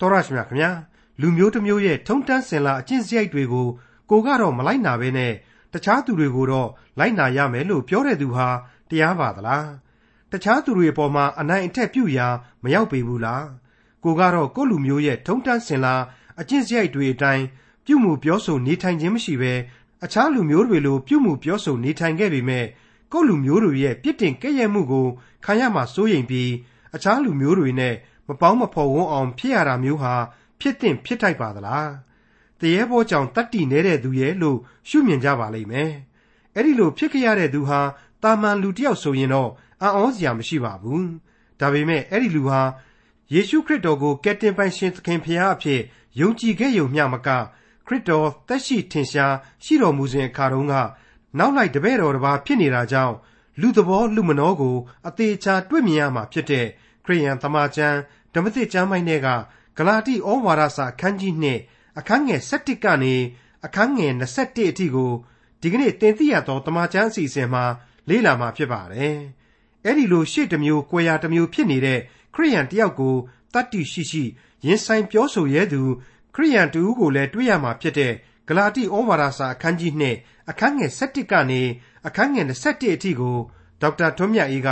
တော်ရရှိမြခင်ဗျာလူမျိုးတစ်မျိုးရဲ့ထုံတန်းစင်လာအကျင့်စရိုက်တွေကိုကိုကတော့မလိုက်နာပဲနဲ့တခြားသူတွေကိုတော့လိုက်နာရမယ်လို့ပြောတဲ့သူဟာတရားပါသလားတခြားသူတွေအပေါ်မှာအနိုင်အထက်ပြုရာမရောက်ပေဘူးလားကိုကတော့ကိုလူမျိုးရဲ့ထုံတန်းစင်လာအကျင့်စရိုက်တွေအတိုင်းပြုမှုပြောဆိုနေထိုင်ခြင်းမရှိဘဲအခြားလူမျိုးတွေလိုပြုမှုပြောဆိုနေထိုင်ခဲ့ပေမဲ့ကိုလူမျိုးတွေရဲ့ပြစ်တင်ကဲ့ရဲ့မှုကိုခံရမှာစိုးရိမ်ပြီးအခြားလူမျိုးတွေနဲ့ မပေါင်းမဖော်ဝန်းအောင် ဖြစ်ရတာမျိုးဟာ ဖြစ်တင်ဖြစ်ထိုက်ပါသလားတရေဘောကြောင့်တတ်တည်နေတဲ့သူရဲ့လို့ရှုမြင်ကြပါလိမ့်မယ်အဲ့ဒီလိုဖြစ်ကြရတဲ့သူဟာတာမန်လူတစ်ယောက်ဆိုရင်တော့အံ့ဩစရာမရှိပါဘူးဒါပေမဲ့အဲ့ဒီလူဟာယေရှုခရစ်တော်ကိုကယ်တင်ပိုင်ရှင်သခင်ဖရာအဖြစ်ယုံကြည်ခဲ့ရုံမျှမကခရစ်တော်သက်ရှိထင်ရှားရှိတော်မူစဉ်အခါတုန်းကနောက်လိုက်တပည့်တော်တစ်ပါးဖြစ်နေတာကြောင့်လူသဘောလူမနှောကိုအသေးချာတွေ့မြင်ရမှာဖြစ်တဲ့ခရိယန်သမာကျမ်း ဓမ္မသစ်ကျမ်းပိုင်းတွေကဂလာတိဩဝါဒစာအခန်းကြီး2အခန်းငယ်7ကနေအခန်းငယ်21အထိကိုဒီကနေ့သင်သိရသောတမန်ကျမ်းအစီအစဉ်မှာလေ့လာမှာဖြစ်ပါတယ်။အဲ့ဒီလိုရှေ့တစ်မျိုး၊ကွယ်ရာတစ်မျိုးဖြစ်နေတဲ့ခရိယန်တယောက်ကိုတတ္တိရှိရှိရင်ဆိုင်ပြောဆိုရဲသူခရိယန်တူကိုလည်းတွေ့ရမှာဖြစ်တဲ့ဂလာတိဩဝါဒစာအခန်းကြီး2အခန်းငယ်7ကနေအခန်းငယ်21အထိကိုဒေါက်တာထွန်းမြတ်အေးက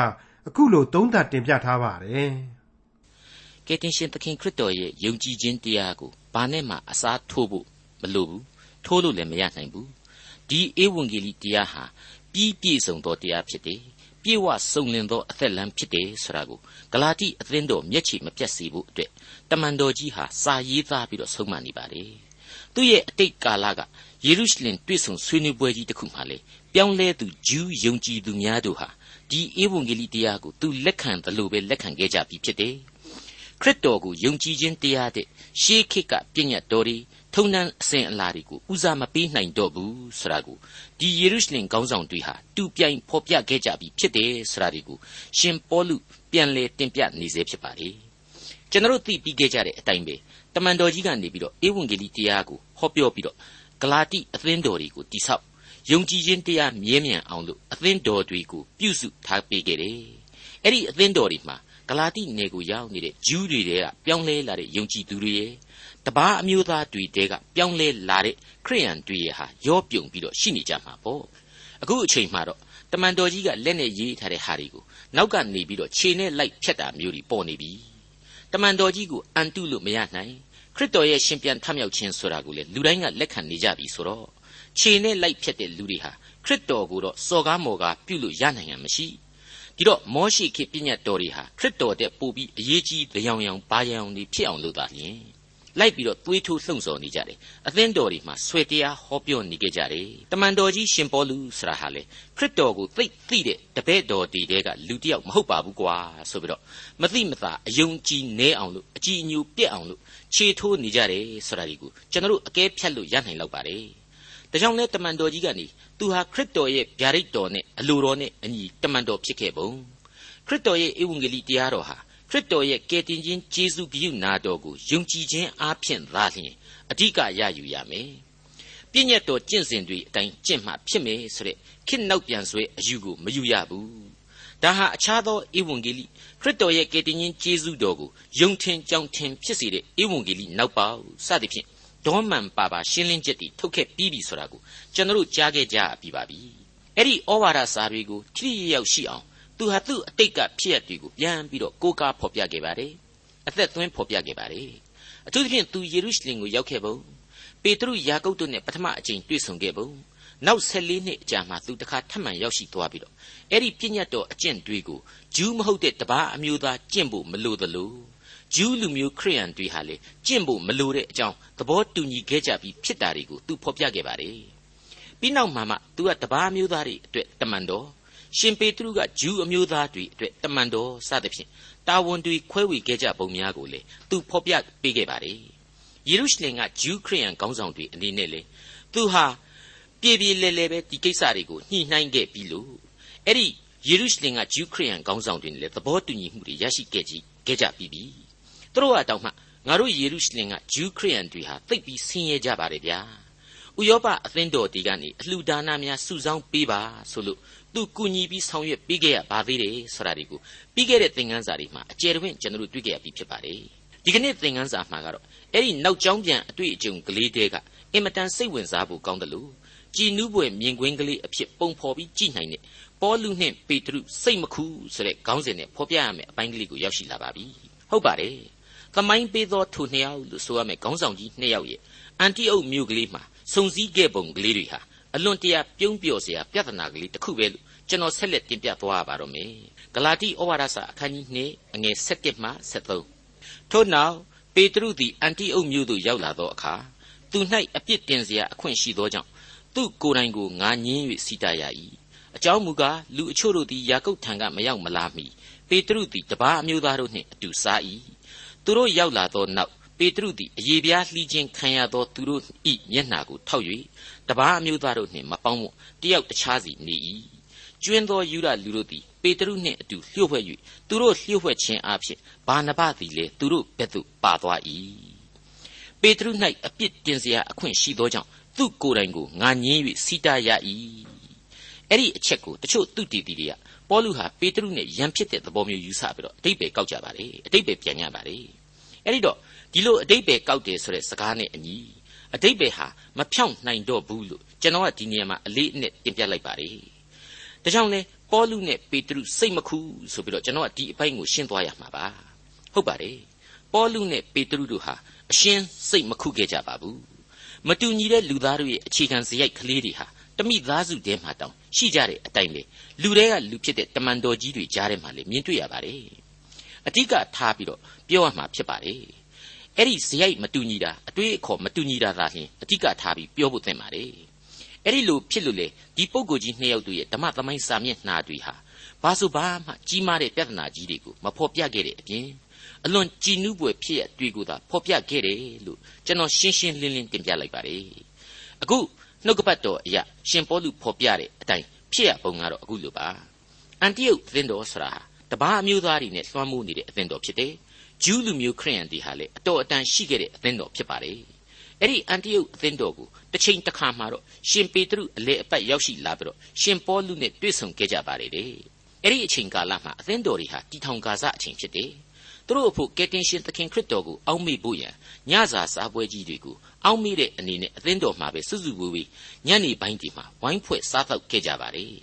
အခုလိုသုံးသပ်တင်ပြထားပါတယ်။ ကယ်တင်ရှင်သခင်ခရစ်တော်ရဲ့ယုံကြည်ခြင်းတရားကိုဘာနဲ့မှအစားထိုးဖို့မလိုဘူး။ထိုးလို့လည်းမရနိုင်ဘူး။ဒီဧဝံဂေလိတရားဟာပြီးပြည့်စုံသောတရားဖြစ်တယ်။ပြေဝစုံလင်သောအသက်လမ်းဖြစ်တယ်ဆိုတာကိုဂလာတိအသင်းတော်မျက်ခြေမပြတ်စေဖို့အတွက်တမန်တော်ကြီးဟာစာရေးသားပြီးတော့ဆုံးမနေပါတယ်။သူ့ရဲ့အတိတ်ကာလကယေရုရှလင်တွေ့ဆုံဆွေးနွေးပွဲကြီးတစ်ခုမှလေပြောင်းလဲသူဂျူးယုံကြည်သူများတို့ဟာဒီဧဝံဂေလိတရားကိုသူလက်ခံသလိုပဲလက်ခံခဲ့ကြပြီဖြစ်တယ်။ ခရစ်တော်ကိုယုံကြည်ခြင်းတရားတဲ့ရှေးခေတ်ကပြည့်ညတ်တော်တွေထုံနှံအစဉ်အလာတွေကိုဦးစားမပေးနိုင်တော့ဘူးဆိုတာကိုဒီယေရုရှလင်ခေါင်းဆောင်တွေဟာတူပြိုင်ဖော်ပြခဲ့ကြပြီဖြစ်တယ်ဆိုတာတွေကိုရှင်ပေါလုပြန်လည်တင်ပြနေစေဖြစ်ပါလေ။ကျွန်တော်သိပြီးခဲ့ကြတဲ့အတိုင်းပဲတမန်တော်ကြီးကနေပြီးတော့ဧဝံဂေလိတရားကိုဟောပြောပြီးတော့ဂလာတိအသင်းတော်တွေကိုတိဆောက်ယုံကြည်ခြင်းတရားမြဲမြံအောင်လို့အသင်းတော်တွေကိုပြုစုထားပေးခဲ့တယ်။အဲ့ဒီအသင်းတော်တွေမှာ ဂလာတိနယ်ကိုရောက်နေတဲ့ဂျူးတွေတဲကပြောင်းလဲလာတဲ့ယုံကြည်သူတွေရဲ့တပားအမျိုးသားတွေတဲကပြောင်းလဲလာတဲ့ခရိယန်တွေရဲ့ဟာရောပြုံပြီးတော့ရှိနေကြမှာပေါ့။အခုအချိန်မှတော့တမန်တော်ကြီးကလက်နဲ့ရေးထားတဲ့ဟာတွေကိုနောက်ကနေပြီးတော့ခြေနဲ့လိုက်ဖြတ်တာမျိုးတွေပေါ်နေပြီ။တမန်တော်ကြီးကိုအန်တုလို့မရနိုင်ခရစ်တော်ရဲ့ရှင်ပြန်ထမြောက်ခြင်းဆိုတာကိုလေလူတိုင်းကလက်ခံနေကြပြီဆိုတော့ခြေနဲ့လိုက်ဖြတ်တဲ့လူတွေဟာခရစ်တော်ကိုတော့စော်ကားမော်ကားပြုလို့ရနိုင်ရမရှိ ဒီတော့မောရှိခေပြည့်ညတ်တော်တွေဟာခရစ်တော်တဲ့ပို့ပြီးအရေးကြီးတရားရောင်ဘာရောင်တွေဖြစ်အောင်လုပ်တာလျင်လိုက်ပြီးတော့သွေးထိုးလှုံ့ဆော်နေကြတယ်အသင်းတော်တွေမှာဆွေတရားဟောပြောနေကြကြတယ်တမန်တော်ကြီးရှင်ပေါလုဆရာဟာလေခရစ်တော်ကိုသိသိတဲ့တပည့်တော်တွေတဲကလူတစ်ယောက်မဟုတ်ပါဘူးကွာဆိုပြီးတော့မသိမသာအယုံကြည်နေအောင်လို့အကြည်အညိုပြက်အောင်လို့ခြေထိုးနေကြတယ်ဆိုတာဒီကိုကျွန်တော်တို့အကဲဖြတ်လို့ရနိုင်လောက်ပါတယ်ဒါကြောင့်လဲတမန်တော်ကြီးကနေ သူဟာ ခရစ်တော်ရဲ့ ဗျာဒိတ်တော်နဲ့ အလိုတော်နဲ့အညီ တမန်တော်ဖြစ်ခဲ့ပုံ ခရစ်တော်ရဲ့ ဧဝံဂေလိတရားတော်ဟာ ခရစ်တော်ရဲ့ ကယ်တင်ခြင်း ကျေးဇူးပြုနာတော်ကို ယုံကြည်ခြင်းအားဖြင့်သာလျှင် အဓိက ရယူရမယ်ပြည့်ညတ်တော်ကျင့်စဉ်တွေအတိုင်း ကျင့်မှဖြစ်မယ်ဆိုတဲ့ ခေတ်နောက်ပြန်ဆွဲအယူကို မယူရဘူး ဒါဟာ အခြားသော ဧဝံဂေလိ ခရစ်တော်ရဲ့ ကယ်တင်ခြင်းကျေးဇူးတော်ကို ယုံထင်ကြောင်ထင်ဖြစ်စေတဲ့ ဧဝံဂေလိနောက်ပါစသဖြင့် ဒေါမှန်ပါပါရှင်းလင်းချက်တွေထုတ်ခဲ့ပြီးပြီဆိုတာကိုကျွန်တော်တို့ကြားခဲ့ကြပြီပါပြီအဲ့ဒီဩဝါဒစာတွေကိုထိထိရောက်ရှိအောင်သူဟာသူ့အတိတ်ကဖြစ်ရတွေကိုပြန်ပြီးတော့ကိုးကားဖော်ပြခဲ့ပါတယ်အသက်သွင်းဖော်ပြခဲ့ပါတယ်အထူးသဖြင့်သူယေရုရှလင်ကိုရောက်ခဲ့ပုံပေတရုယာကုပ်တို့နဲ့ပထမအကြိမ်တွေ့ဆုံခဲ့ပုံနောက်14နှစ်အကြာမှသူတခါထပ်မံရောက်ရှိသွားပြီးတော့အဲ့ဒီပြည့်ညတ်တော်အကျင့်တွေကိုဂျူးမဟုတ်တဲ့တပားအမျိုးသားကျင့်ဖို့မလိုသလို ဂျူးလူမျိုးခရိယန်တွေဟာလေကျင့်ဖို့မလိုတဲ့အကြောင်းသဘောတူညီခဲ့ကြပြီးဖြစ်တာတွေကိုသူဖော်ပြခဲ့ပါတယ်ပြီးနောက်မှမှသူကတပားမျိုးသားတွေအတွက်တမန်တော်ရှင်ပေတရုကဂျူးအမျိုးသားတွေအတွက်တမန်တော်စသဖြင့်တာဝန်တွေခွဲဝေခဲ့ကြပုံများကိုလေသူဖော်ပြပေးခဲ့ပါတယ်ယေရုရှလင်ကဂျူးခရိယန်ခေါင်းဆောင်တွေအနေနဲ့လေသူဟာပြေပြေလဲလဲပဲဒီကိစ္စတွေကိုညှိနှိုင်းခဲ့ပြီးလို့အဲ့ဒီယေရုရှလင်ကဂျူးခရိယန်ခေါင်းဆောင်တွေနဲ့လေသဘောတူညီမှုတွေရရှိခဲ့ကြခဲ့ကြပြီးပြီ သူတို့ကတောင်မှငါတို့ယေရုရှလင်ကဂျူးခရိယန်တွေဟာသိပ်ပြီးဆင်းရဲကြပါတယ်ဗျာဥရောပအသင်းတော်တွေကနေအလှူဒါနများစုဆောင်းပေးပါဆိုလို့သူကူညီပြီးဆောင်ရွက်ပေးခဲ့ရပါသေးတယ်ဆိုတာဒီကိုပြီးခဲ့တဲ့သင်ခန်းစာတွေမှာအကျယ်တဝင့်ကျွန်တော်တို့တွေ့ခဲ့ရပြီးဖြစ်ပါတယ်ဒီကနေ့သင်ခန်းစာမှာကတော့အဲ့ဒီနောက်ကျောင်းပြန်အတွေ့အကြုံကလေးတဲကအင်မတန်စိတ်ဝင်စားဖို့ကောင်းတယ်လို့ကြည်နူးပွဲမြင်ကွင်းကလေးအဖြစ်ပုံဖော်ပြီးကြည်နိုင်တဲ့ပေါလုနှင့်ပေတရုစိတ်မခူးဆိုတဲ့ခေါင်းစဉ်နဲ့ဖော်ပြရမယ့်အပိုင်းကလေးကိုရောက်ရှိလာပါပြီဟုတ်ပါတယ် သမိုင်းပေးသောထိုနှစ်ယောက်လို့ဆိုရမယ်ခေါင်းဆောင်ကြီးနှစ်ယောက်ရဲ့အန်တီအုတ်မြို့ကလေးမှာစုံစည်းခဲ့ပုံကလေးတွေဟာအလွန်တရာပြုံးပျော်စရာပြဿနာကလေးတစ်ခုပဲလို့ကျွန်တော်ဆက်လက်တင်ပြသွားပါတော့မယ်ဂလာတိဩဝါဒစာအခန်းကြီး2အငယ်7မှ73ထို့နောက်ပေတရုသည်အန်တီအုတ်မြို့သို့ရောက်လာသောအခါသူ၌အပြစ်တင်စရာအခွင့်ရှိသောကြောင့်သူကိုယ်တိုင်ကိုငါညင်း၍စီတရ၏အကြောင်းမူကားလူအချို့တို့သည်ယာကုပ်ထံကမရောက်မလာမီပေတရုသည်တပါးအမျိုးသားတို့နှင့်အတူစား၏ သူတို့ရောက်လာသောနောက်ပေတရုသည်အယေပြားလှီးခြင်းခံရသောသူတို့၏မျက်နှာကိုထောက်၍တပါးအမျိုးသားတို့နှင့်မပေါင်းမတယောက်တခြားစီနေ၏ကျွင်းသောယူရလူတို့သည်ပေတရုနှင့်အတူလျှို့ဝှက်၍သူတို့လျှို့ဝှက်ခြင်းအပြင်ဘာနဘသည်လည်းသူတို့ဘက်သို့ပါသွား၏ပေတရု၌အပြစ်တင်စရာအခွင့်ရှိသောကြောင့်သူ့ကိုယ်တိုင်ကိုငါညင်း၍စီတာရ၏ အဲ့ဒီအချက်ကိုတချို့သူတည်တည်တွေကပေါလုဟာပေတရုနဲ့ယံဖြစ်တဲ့သဘောမျိုးယူဆပြီးတော့အတိတ်ပဲကောက်ကြပါလေအတိတ်ပဲပြန်ကြပါလေအဲ့ဒီတော့ဒီလိုအတိတ်ပဲကောက်တယ်ဆိုတဲ့စကားနဲ့အညီအတိတ်ပဲဟာမဖြောင့်နိုင်တော့ဘူးလို့ကျွန်တော်ကဒီနေရာမှာအလေးအနက်တင်ပြလိုက်ပါတယ်ဒါကြောင့်လေပေါလုနဲ့ပေတရုစိတ်မခူးဆိုပြီးတော့ကျွန်တော်ကဒီအပိုင်းကိုရှင်းသွားရမှာပါဟုတ်ပါတယ်ပေါလုနဲ့ပေတရုတို့ဟာအရှင်းစိတ်မခုခဲ့ကြပါဘူးမတူညီတဲ့လူသားတို့ရဲ့အခြေခံစရိုက်ကလေးတွေဟာ တမိသားစုတဲမှာတောင်ရှိကြတဲ့အတိုင်းလေလူတွေကလူဖြစ်တဲ့တမန်တော်ကြီးတွေကြားထဲမှာလေမြင်တွေ့ရပါတယ်အဓိကထားပြီးတော့ပြောရမှာဖြစ်ပါတယ်အဲ့ဒီဇယိုက်မတူညီတာအတွေးအခေါ်မတူညီတာသာလျှင်အဓိကထားပြီးပြောဖို့သင့်ပါတယ်အဲ့ဒီလိုဖြစ်လို့လေဒီပုံကိုကြီးနှစ်ယောက်တို့ရဲ့ဓမ္မသမိုင်းစာမျက်နှာတွေဟာဘာဆိုဘာမှကြီးမားတဲ့ပြဿနာကြီးတွေကိုမဖော်ပြခဲ့တဲ့အပြင်အလွန်ကြည်နူးပွေဖြစ်ရတွေ့ကိုသာဖော်ပြခဲ့တယ်လို့ကျွန်တော်ရှင်းရှင်းလင်းလင်းတင်ပြလိုက်ပါတယ်အခု နှုတ်ကပတ်တော်အရာရှင်ပေါလုဖော်ပြတဲ့အတိုင်းဖြစ်ရပုံကတော့အခုလိုပါအန်တီယုတ်သင်းတော်ဆိုတာတပါးအမျိုးသားတွေနဲ့လွှမ်းမိုးနေတဲ့အသင်းတော်ဖြစ်တယ်ဂျူးလူမျိုးခရိယန်တွေဟာလေအတော်အတန်ရှိခဲ့တဲ့အသင်းတော်ဖြစ်ပါတယ်အဲ့ဒီအန်တီယုတ်အသင်းတော်ကိုတစ်ချိန်တစ်ခါမှာတော့ရှင်ပေတရုအလေအပတ်ရောက်ရှိလာပြီးတော့ရှင်ပေါလုနဲ့တွေ့ဆုံခဲ့ကြပါတယ်တဲ့အဲ့ဒီအချိန်ကာလမှာအသင်းတော်တွေဟာတီထောင်ကာစအချိန်ဖြစ်တယ် သူတို့အဖို့ကယ်တင်ရှင်သခင်ခရစ်တော်ကိုအောက်မေ့ဖို့ရန်ညစာစားပွဲကြီးတွေကိုအောက်မေ့တဲ့အနေနဲ့အသင်းတော်မှာပဲစွစုဝေးဝေးညနေပိုင်းဒီမှာဝိုင်းဖွဲ့စားတော့ခဲ့ကြပါတယ်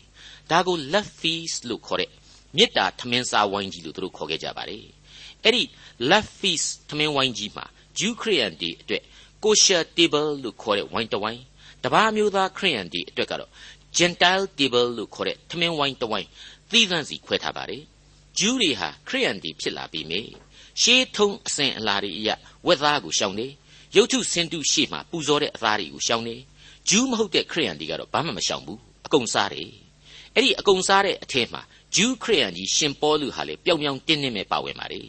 ဒါကို love feast လို့ခေါ်တဲ့မေတ္တာထမင်းစားဝိုင်းကြီးလို့သူတို့ခေါ်ခဲ့ကြပါတယ်အဲ့ဒီ love feast ထမင်းဝိုင်းကြီးမှာ Jew Christian တွေအတွက် kosher table လို့ခေါ်တဲ့ဝိုင်းတစ်ဝိုင်းတပါးမျိုးသားခရိယန်တွေအတွက်ကတော့ Gentile table လို့ခေါ်တဲ့ထမင်းဝိုင်းတစ်ဝိုင်းသီးသန့်စီခွဲထားပါတယ် ဂျူးတွေဟာခရိယန်တွေဖြစ်လာပြီမေရှေးထုံးအစဉ်အလာတွေအရဝက်သားကိုရှောင်နေရုပ်ထုစင်တုရှေ့မှာပူဇော်တဲ့အသားတွေကိုရှောင်နေဂျူးမဟုတ်တဲ့ခရိယန်တွေကတော့ဘာမှမရှောင်ဘူးအကုန်စားတယ်အဲ့ဒီအကုန်စားတဲ့အထက်မှာဂျူးခရိယန်ကြီးရှင်ပေါလုဟာလေပျောင်ပျောင်တင်းတင်းပဲပါဝင်ပါတယ်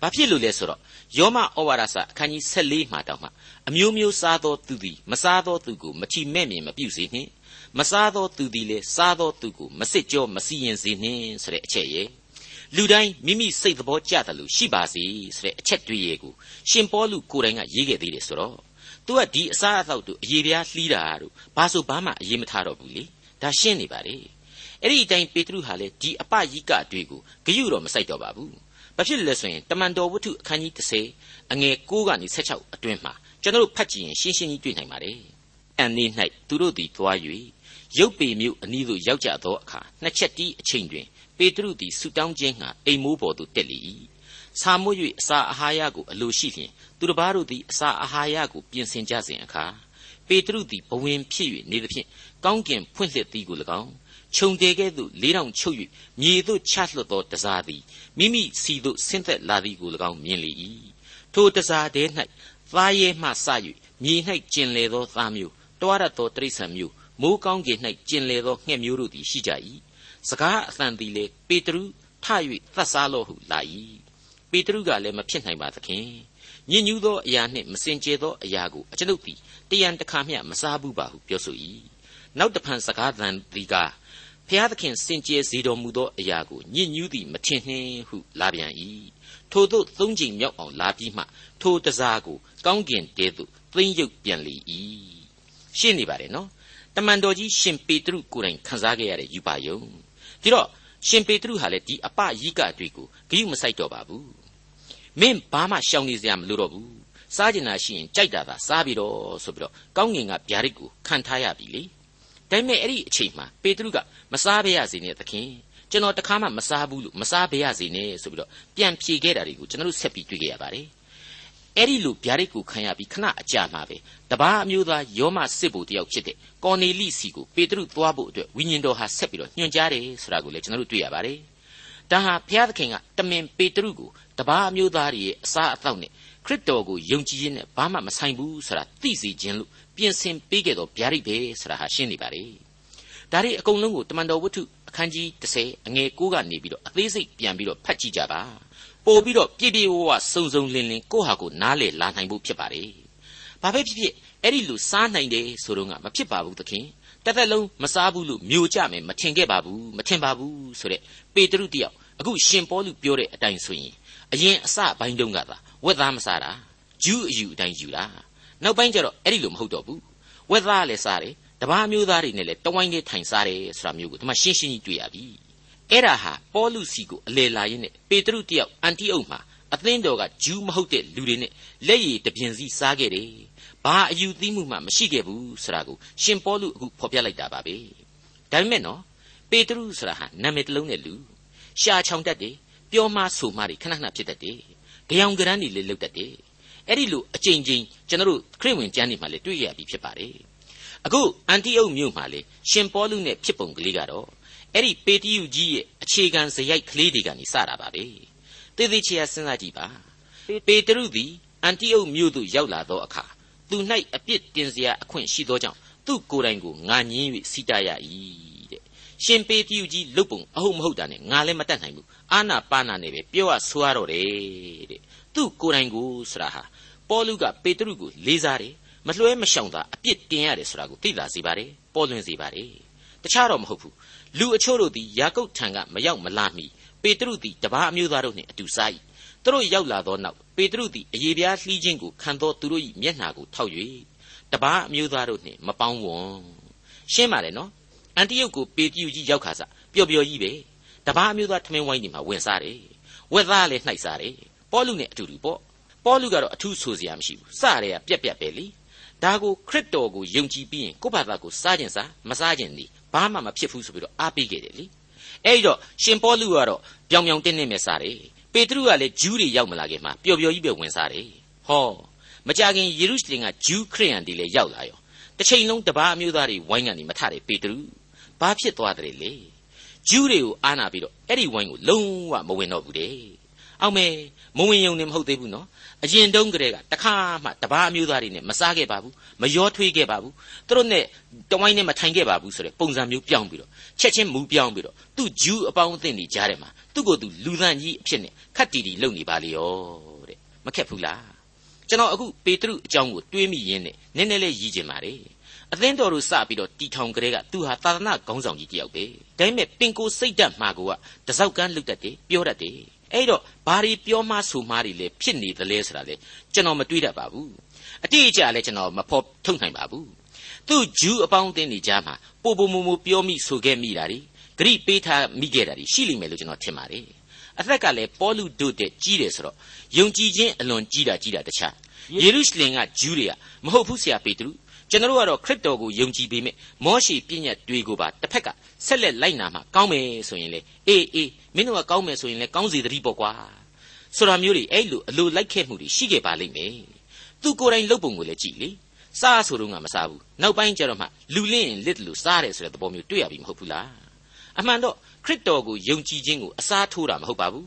ဘာဖြစ်လို့လဲဆိုတော့ယောမဩဝါဒစာအခန်းကြီး14မှာတောင်မှအမျိုးမျိုးစားသောသူသည်မစားသောသူကိုမထီမဲ့မြင်မပြုစေနှင့်မစားသောသူသည်လည်းစားသောသူကိုမစစ်ကြောမစီရင်စေနှင့်ဆိုတဲ့အချက်ရဲ့ လူတိုင်းမိမိစိတ်သဘောကျတယ်လို့ရှိပါစေဆိုတဲ့အချက်တွေရဲ့ကိုရှင်ပေါလုကိုယ်တိုင်ကရေးခဲ့သေးတယ်ဆိုတော့သူကဒီအစားအသောက်တို့အရေးပြားလှီးတာတို့ဘာဆိုဘာမှအရေးမထားတော့ဘူးလေဒါရှင်းနေပါလေအဲ့ဒီအတိုင်းပေတရုဟာလေဒီအပယိကတွေကိုဂယုတော့မဆိုင်တော့ပါဘူးဘာဖြစ်လဲဆိုရင်တမန်တော်ဝတ္ထုအခန်းကြီး30အငယ်6ကနေ16အတွင်းမှာကျွန်တော်တို့ဖတ်ကြည့်ရင်ရှင်းရှင်းကြီးတွေ့နိုင်ပါတယ်အန်နေ၌သူတို့သည်သွား၍ရုပ်ပေမြို့အနီးသို့ရောက်ကြသောအခါနှစ်ချက်တီးအချိန်တွင် ပေတရုသည်ဆူတောင်းခြင်းငှာအိမ်မိုးပေါ်သို့တက်လေ၏ဆာမွတ်၍အစာအာဟာရကိုအလိုရှိလျင်သူတစ်ပါးတို့သည်အစာအာဟာရကိုပြင်ဆင်ကြစဉ်အခါပေတရုသည်ဘဝင်ဖြစ်၍နေသဖြင့်ကောင်းကင်ဖွင့်လှစ်သည်ကို၎င်းခြုံတယ်ကဲ့သို့လေးတောင်ချုပ်၍မြေသို့ချလွတ်သောတစားသည်မိမိစီသို့ဆင်းသက်လာသည်ကို၎င်းမြင်လေ၏ထိုတစားတဲ၌သားရဲမှစ၍မြေ၌ကျင်လေသောသားမျိုးတွားရသောတိရစ္ဆာန်မျိုးမိုးကောင်းကင်၌ကျင်လေသောငှက်မျိုးတို့သည်ရှိကြ၏ စကားအသံသည်လေပေတရုထ၍သတ်စားလော့ဟုလာ၏ပေတရုကလည်းမဖြစ်နိုင်ပါသခင်ညဉ့်ညူးသောအရာနှင့်မစင်ကြဲသောအရာကိုအကျွန်ုပ်သည်တရံတခါမျှမစားဘူးပါဟုပြောဆို၏နောက်တဖန်စကားသံသည်ကဖျားသခင်စင်ကြဲစေတော်မူသောအရာကိုညဉ့်ညူးသည်မထင်နှင်းဟုလာပြန်၏ထိုသို့သုံးချိန်မြောက်အောင်လာပြီးမှထိုတစားကိုကောင်းကင်တဲသို့သိမ့်ရုပ်ပြန်လေ၏ရှင်းနေပါတယ်နော်တမန်တော်ကြီးရှင်ပေတရုကိုယ်တိုင်ခန်းစားခဲ့ရတဲ့ယူပါယုံ ဒီတော့ရှင်ပေတရုဟာလည်းဒီအပယိကတွေကိုဂိယူမဆိုင်တော့ပါဘူးမင်းဘာမှရှောင်နေစရာမလိုတော့ဘူးစားကျင်တာရှိရင်ကြိုက်တာသာစားပြီးတော့ဆိုပြီးတော့ကောင်းငင်ကဗျာဒိတ်ကိုခံထားရပြီလေဒါပေမဲ့အဲ့ဒီအချိန်မှာပေတရုကမစားဘဲရစေနဲ့သခင်ကျွန်တော်တခါမှမစားဘူးလို့မစားဘဲရစေနဲ့ဆိုပြီးတော့ပြန်ဖြေခဲ့တာတွေကိုကျွန်တော်တို့ဆက်ပြီးတွေ့ခဲ့ရပါတယ် အဲ့ဒီလိုဗျာဒိတ်ကိုခံရပြီးခဏအကြာမှာပဲတပားအမျိုးသားယောမစစ်ဘိုလ်တယောက်ဖြစ်တဲ့ကော်နေလိစီကိုပေတရုသွားဖို့အတွက်ဝိညာဉ်တော်ဟာဆက်ပြီးတော့ညွှန်ကြားတယ်ဆိုတာကိုလည်းကျွန်တော်တို့တွေ့ရပါတယ်ဒါဟာဘုရားသခင်ကတမင်ပေတရုကိုတပားအမျိုးသားတွေရဲ့အစာအသောက်နဲ့ခရစ်တော်ကိုယုံကြည်ခြင်းနဲ့ဘာမှမဆိုင်ဘူးဆိုတာသိစေခြင်းလို့ပြင်ဆင်ပေးခဲ့တော့ဗျာဒိတ်ပဲဆိုတာဟာရှင်းနေပါလေဒါတွေအကုန်လုံးကိုတမန်တော်ဝတ္ထုအခန်းကြီး30အငယ်9ကနေပြီးတော့အသေးစိတ်ပြန်ပြီးတော့ဖတ်ကြည့်ကြပါ ပို့ပြီးတော့ပြည့်ပြည့်ဝဝစုံစုံလင်လင်ကိုယ့်ဟာကိုနားလေလာနိုင်ဖို့ဖြစ်ပါတယ်ဘာပဲဖြစ်ဖြစ်အဲ့ဒီလိုစားနိုင်တယ်ဆိုတော့ကမဖြစ်ပါဘူးသခင်တစ်သက်လုံးမစားဘူးလို့မျိုးကြမယ်မထင်ခဲ့ပါဘူးမထင်ပါဘူးဆိုတဲ့ပေတရုတယောက်အခုရှင်ပေါလုပြောတဲ့အတိုင်းဆိုရင်အရင်အစပိုင်းတုန်းကသာဝက်သားမစားတာဂျူးအယူအတိုင်းယူတာနောက်ပိုင်းကျတော့အဲ့ဒီလိုမဟုတ်တော့ဘူးဝက်သားလည်းစားတယ်တပါးမျိုးသားတွေနဲ့လည်းတဝိုင်းလေးထိုင်စားတယ်ဆိုတာမျိုးကိုဒီမှာရှင်းရှင်းကြီးတွေ့ရပြီ အဲ့ဒါဟာပေါလုစီကိုအလေလာရင်းနဲ့ပေတရုတယောက်အန်တီအုတ်မှာအသင်းတော်ကဂျူးမဟုတ်တဲ့လူတွေနဲ့လက်ရည်တပြင်းစီစားခဲ့တယ်ဘာအယူသီးမှုမှမရှိခဲ့ဘူးဆိုတာကိုရှင်ပေါလုအခုဖော်ပြလိုက်တာပါပဲဒါပေမဲ့နော်ပေတရုဆိုတာဟာနာမည်တစ်လုံးနဲ့လူရှာချောင်တတ်တယ်ပြောမဆိုမတွေခဏခဏဖြစ်တတ်တယ်ကြောင်ကရန်းတွေလည်းလုတ်တတ်တယ်အဲ့ဒီလိုအကြိမ်ကြိမ်ကျွန်တော်တို့ခရစ်ဝင်ကျမ်းတွေမှာလည်းတွေ့ရပြီဖြစ်ပါတယ်အခုအန်တီအုတ်မြို့မှာလေရှင်ပေါလုနဲ့ဖြစ်ပုံကလေးကတော့ အဲ့ဒီပေတရုကြီးရဲ့အခြေခံဇယိုက်ကလေးတွေကနေစတာပါပဲသေသေးချာစဉ်းစားကြည့်ပါပေတရုသည်အန်တီအုတ်မြို့သို့ရောက်လာသောအခါသူ၌အပြစ်တင်စရာအခွင့်ရှိသောကြောင့်သူ့ကိုယ်တိုင်ကိုငါညင်း၍စီးတာရ၏တဲ့ရှင်ပေတရုကြီးလုတ်ပုံအဟုတ်မဟုတ်တာနဲ့ငါလည်းမတတ်နိုင်ဘူးအာနာပါနာနဲ့ပဲပြောရဆိုရတော့တယ်တဲ့သူ့ကိုယ်တိုင်ကိုဆိုတာဟာပေါလုကပေတရုကိုလေးစားတယ်မလွှဲမရှောင်သာအပြစ်တင်ရတယ်ဆိုတာကိုသိလာစေပါတယ်ပေါ်လွင်စေပါတယ်တခြားတော့မဟုတ်ဘူး လူအချို့တို့သည်ယာကုပ်ထံကမရောက်မလာမီပေတရုသည်တပါးအမျိုးသားတို့နှင့်အတူစား၏သူတို့ရောက်လာသောနောက်ပေတရုသည်အယေပြားလှီးခြင်းကိုခံသောသူတို့၏မျက်နှာကိုထောက်၍တပါးအမျိုးသားတို့နှင့်မပေါင်းဝွန်ရှင်းပါလေနော်အန်တီယုတ်ကိုပေတရုကြီးရောက်ခါစားပျော်ပျော်ကြီးပဲတပါးအမျိုးသားထမင်းဝိုင်းဒီမှာဝင်စားတယ်ဝက်သားလည်းနှိုက်စားတယ်ပေါလုနဲ့အတူတူပေါ့ပေါလုကတော့အထူးဆိုစရာမရှိဘူးစရဲကပြက်ပြက်ပဲလေဒါကိုခရစ်တော်ကိုယုံကြည်ပြီးရင်ကိုယ့်ဘာသာကိုစားခြင်းစားမစားခြင်းဒီ ဘာမှမဖြစ်ဘူးဆိုပြီးတော့အားပေးခဲ့တယ်လေအဲ့တော့ရှင်ပေါလုကတော့ပြောင်ပြောင်တင်းတင်းပဲစားတယ်ပေတရုကလည်းဂျူးတွေရောက်မလာခင်မှာပျော်ပျော်ကြီးပဲဝင်စားတယ်ဟောမကြခင်ယေရုရှလင်ကဂျူးခရိယန်တွေလည်းရောက်လာရောတစ်ချိန်လုံးတပားအမျိုးသားတွေဝိုင်းကနေမထတယ်ပေတရုဘာဖြစ်သွားတယ်လေဂျူးတွေကိုအားနာပြီးတော့အဲ့ဒီဝိုင်းကိုလုံးဝမဝင်တော့ဘူးတဲ့အောင်မဲမဝင်ယုံနေမဟုတ်သေးဘူးနော် အရင်တုန်းကတည်းကတခါမှတပားအမျိုးသားတွေနဲ့မစားခဲ့ပါဘူးမရောထွေးခဲ့ပါဘူးသူတို့နဲ့တဝိုင်းနဲ့မထိုင်ခဲ့ပါဘူးဆိုတဲ့ပုံစံမျိုးပြောင်းပြီးတော့ချက်ချင်းမူပြောင်းပြီးတော့သူ့ဂျူးအပေါင်းအသင်းတွေကြားထဲမှာသူ့ကိုယ်သူလူသန့်ကြီးအဖြစ်နဲ့ခတ်တီတီလုပ်နေပါလေရောတဲ့မခက်ဘူးလားကျွန်တော်အခုပေတရုအကြောင်းကိုတွေးမိရင်းနဲ့နည်းနည်းလေးရည်ကျင်ပါတယ်အသင်းတော်တို့စပြီးတော့တီထောင်ကလေးကသူဟာသာသနာခေါင်းဆောင်ကြီးတယောက်ပဲဒါပေမဲ့ပင်ကိုစိတ်ဓာတ်မှာကိုကတစောက်ကန်းလွတ်တတ်တယ်ပြောတတ်တယ် အဲ့တော့ဘာတွေပြောမှဆိုမှတွေလဲဖြစ်နေသလဲဆိုတာလေကျွန်တော်မတွေးတတ်ပါဘူးအတိအကျလည်းကျွန်တော်မဖော်ထုတ်နိုင်ပါဘူးသူဂျူးအပေါင်းအသင်းတွေကြားမှာပို့ပို့မူမူပြောမိဆိုခဲ့မိတာတွေဂရိပေးထားမိခဲ့တာတွေရှိလိမ့်မယ်လို့ကျွန်တော်ထင်ပါတယ်အသက်ကလည်းပေါလုတို့တဲ့ကြီးတယ်ဆိုတော့ယုံကြည်ခြင်းအလွန်ကြီးတာကြီးတာတခြားယေရုရှလင်ကဂျူးတွေကမဟုတ်ဘူးဆရာပေတရု ကျွန်တော်တို့ကတော့ခရစ်တော်ကိုယုံကြည်ပေမဲ့မောရှိပြည့်ညတ်တွေကိုပါတစ်ဖက်ကဆက်လက်လိုက်နာမှာကောင်းမယ်ဆိုရင်လေအေးအေးမင်းတို့ကကောင်းမယ်ဆိုရင်လေကောင်းစီသတိပေါ့ကွာဆိုတာမျိုးတွေအဲ့လိုအလိုလိုက်ခဲ့မှုတွေရှိခဲ့ပါလိမ့်မယ်သူကိုယ်တိုင်လုပ်ပုံကိုလည်းကြည့်လေစားဆိုတော့ငါမစားဘူးနောက်ပိုင်းကျတော့မှလူလင်းရင်လစ်တယ်လို့စားတယ်ဆိုတဲ့သဘောမျိုးတွေ့ရပြီမဟုတ်ဘူးလားအမှန်တော့ခရစ်တော်ကိုယုံကြည်ခြင်းကိုအစားထိုးတာမဟုတ်ပါဘူး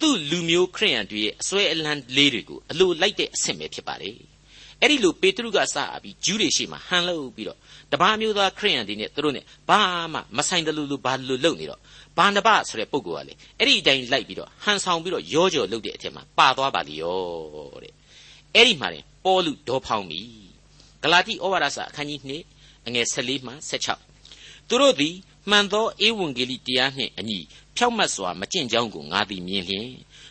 သူ့လူမျိုးခရိယန်တွေရဲ့အစွဲအလန်းလေးတွေကိုအလိုလိုက်တဲ့အဆင့်ပဲဖြစ်ပါတယ် အဲ့ဒီလိုပေတရုကစပြီးဂျူးတွေရှိမှဟန်လို့ပြီးတော့တပါးမျိုးသားခရိယန်တွေနဲ့သူတို့နဲ့ဘာမှမဆိုင်တယ်လို့လို့ဘာလို့လုပ်နေတော့ဘာနဘဆိုတဲ့ပုံကလေအဲ့ဒီအတိုင်းလိုက်ပြီးတော့ဟန်ဆောင်ပြီးတော့ရောကြော်လုပ်တဲ့အထက်မှာပါသွားပါလေရောတဲ့အဲ့ဒီမှာတင်ပေါလုဒေါ်ဖောင်းပြီဂလာတိဩဝါဒစာအခန်းကြီး2အငယ်14မှ16သူတို့သည်မှန်သောဧဝံဂေလိတရားနှင့်အညီဖြောက်မတ်စွာမကျင့်ကြောင်းကိုငါသည်မြင်လျင်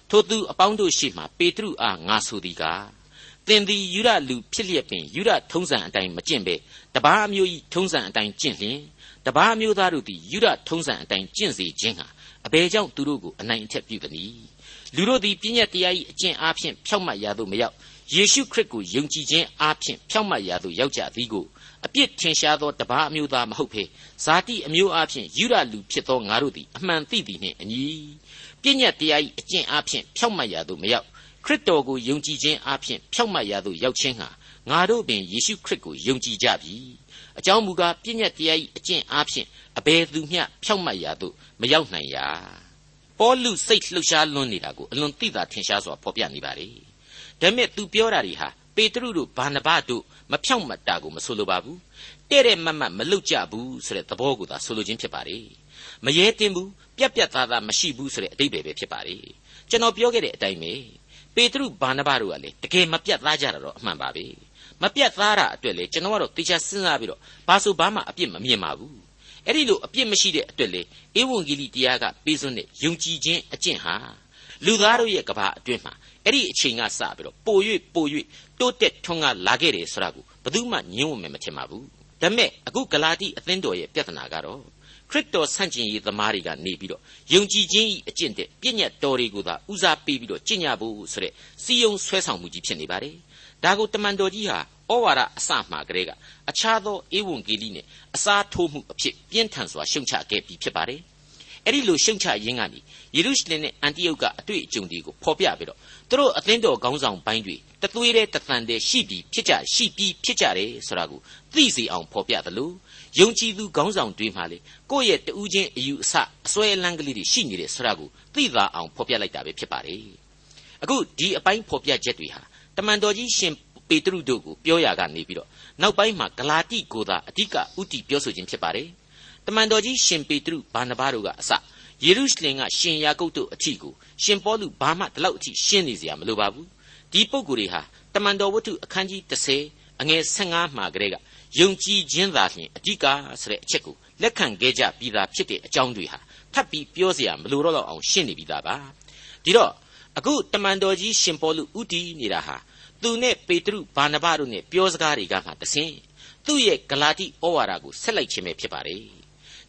ထိုသူအပေါင်းတို့ရှိမှပေတရုအားငါဆိုသည်ကား သင်သည်ယူရလူဖြစ်လျက်ပင်ယူရထုံးစံအတိုင်းမကျင့်ပဲတပားအမျိုး၏ထုံးစံအတိုင်းကျင့်လျင်တပားအမျိုးသားတို့သည်ယူရထုံးစံအတိုင်းကျင့်စေခြင်းဟာအဘယ်ကြောင့်သူတို့ကိုအနိုင်အထက်ပြုသနည်းလူတို့သည်ပြည့်ညက်တရား၏အကျင့်အားဖြင့်ဖြောက်မှတ်ရာသို့မရောက်ယေရှုခရစ်ကိုယုံကြည်ခြင်းအားဖြင့်ဖြောက်မှတ်ရာသို့ရောက်ကြသည်ကိုအပြစ်ထင်ရှားသောတပါးအမျိုးသားမဟုတ်ဖေဇာတိအမျိုးအားဖြင့်ယူရလူဖြစ်သောငါတို့သည်အမှန်သိသည်နှင့်အညီပြည့်ညက်တရား၏အကျင့်အားဖြင့်ဖြောက်မှတ်ရာသို့မရောက် ခရစ်တော်ကိုယုံကြည်ခြင်းအားဖြင့်ဖြောက်မှတ်ရာသို့ရောက်ခြင်းဟာငါတို့ပင်ယေရှုခရစ်ကိုယုံကြည်ကြပြီအကြောင်းမူကားပြည့်ညက်တရား၏အကျင့်အားဖြင့်အဘယ်သူမျှဖြောက်မှတ်ရာသို့မရောက်နိုင်ရာပေါလုစိတ်လှုပ်ရှားလွန်းနေတာကိုအလွန်သိသာထင်ရှားစွာဖော်ပြနေပါလေဒါပေမဲ့သူပြောတာတွေဟာပေတရုတို့ဘာနဘတို့မဖြောင့်မတ်တာကိုမဆိုလိုပါဘူးတဲ့တဲ့မတ်မတ်မလုတ်ကြဘူးဆိုတဲ့သဘောကိုသာဆိုလိုခြင်းဖြစ်ပါလေမရဲတင်ဘူးပြက်ပြက်သားသားမရှိဘူးဆိုတဲ့အတိတ်ပဲဖြစ်ပါလေကျွန်တော်ပြောခဲ့တဲ့အတိုင်းပဲ ပေတရုဘာနဘတို့ကလေတကယ်မပြတ်သားကြတာတော့အမှန်ပါပဲမပြတ်သားတာအတွက်လေကျွန်တော်ကတော့တေချာစဉ်းစားပြီးတော့ဘာဆိုဘာမှအပြစ်မမြင်ပါဘူးအဲ့ဒီလိုအပြစ်မရှိတဲ့အတွက်လေဧဝံဂေလိတရားကပေးစွန်းတဲ့ယုံကြည်ခြင်းအကျင့်ဟာလူသားတို့ရဲ့ကဘာအတွင်းမှာအဲ့ဒီအချိန်ကစပြီးတော့ပို၍ပို၍တိုးတက်ထွန်းကားလာခဲ့တယ်ဆိုတာကိုဘယ်သူမှညှင်းဝမယ်မထင်ပါဘူးဒါပေမဲ့အခုဂလာတိအသင်းတော်ရဲ့ပြဿနာကတော့ ခရစ်တော်ဆန့်ကျင်ရေးသမားတွေကနေပြီးတော့ယုံကြည်ခြင်းဤအကျင့်တဲ့ပြည့်ညတ်တော်တွေကိုသာဦးစားပေးပြီးတော့ကျင့်ကြဖို့ဆိုတဲ့စီယုံဆွဲဆောင်မှုကြီးဖြစ်နေပါတယ်ဒါကိုတမန်တော်ကြီးဟာဩဝါဒအစမှကလေးကအခြားသောဧဝံဂေလိနဲ့အစားထိုးမှုအဖြစ်ပြင်းထန်စွာရှုံချခဲ့ပြီးဖြစ်ပါတယ်အဲ့ဒီလိုရှုံချရင်းကနေယေရုရှလင်နဲ့အန်တိယုတ်ကအတွေ့အကြုံတွေကိုဖော်ပြပြီးတော့သူတို့အသင်းတော်ခေါင်းဆောင်ပိုင်းတွေတသွေးတဲ့တသန်တဲ့ရှိပြီးဖြစ်ကြရှိပြီးဖြစ်ကြတယ်ဆိုတာကိုသိစေအောင်ဖော်ပြသလို ယုံကြည်သူခေါင်းဆောင်တွေမှလေကိုယ့်ရဲ့တူးချင်းအယူအဆအစွဲအလန်းကလေးတွေရှိနေတယ်ဆိုတာကိုသိသာအောင်ဖော်ပြလိုက်တာပဲဖြစ်ပါတယ်အခုဒီအပိုင်းဖော်ပြချက်တွေဟာတမန်တော်ကြီးရှင်ပေတရုတို့ကိုပြောရကနေပြီးတော့နောက်ပိုင်းမှာဂလာတိကိုသာအဓိကဥတီပြောဆိုခြင်းဖြစ်ပါတယ်တမန်တော်ကြီးရှင်ပေတရုဘာနဘာတို့ကအစယေရုရှလင်ကရှင်ယာကုပ်တို့အထီကိုရှင်ပေါလုဘာမှဒီလောက်အထိရှင်းနေစရာမလိုပါဘူးဒီပုဂ္ဂိုလ်တွေဟာတမန်တော်ဝတ္ထုအခန်းကြီး30အငယ်15မှာကလေးက ယုံကြည်ခြင်းသာလျှင်အဓိကဆိုတဲ့အချက်ကိုလက်ခံခဲ့ကြပြီးသားဖြစ်တဲ့အကြောင်းတွေဟာထပ်ပြီးပြောเสียမလိုတော့အောင်ရှင်းနေပြီးသားပါဒီတော့အခုတမန်တော်ကြီးရှင်ပေါလုဥတီနေတာဟာသူနဲ့ပေတရုဘာနဘတို့နဲ့ပြောစကားတွေကမှတဆင်သူ့ရဲ့ဂလာတိဩဝါဒကိုဆက်လိုက်ခြင်းပဲဖြစ်ပါတယ်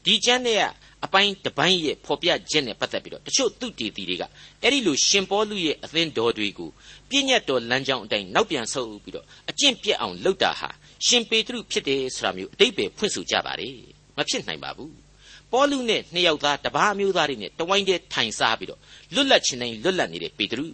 ဒီကျမ်းနဲ့ကအပိုင်းတစ်ပိုင်းရဲ့ဖော်ပြချက်နဲ့ပတ်သက်ပြီးတော့တချို့သူတည်တည်တွေကအဲ့ဒီလိုရှင်ပေါလုရဲ့အသင်းတော်တွေကိုပြည့်ညတ်တော်လမ်းကြောင်းအတိုင်းနောက်ပြန်ဆုပ်ပြီးတော့အကျင့်ပြတ်အောင်လုပ်တာဟာ ရှင်ပေတရုဖြစ်တယ်ဆိုတာမျိုးအတိတ်ပဲဖွင့်ဆိုကြပါတယ်မဖြစ်နိုင်ပါဘူးပေါလုနဲ့နှစ်ယောက်သားတပားမျိုးသားတွေနဲ့တဝိုင်းတည်းထိုင်စားပြီးတော့လွတ်လပ်ခြင်းတိုင်းလွတ်လပ်နေတဲ့ပေတရု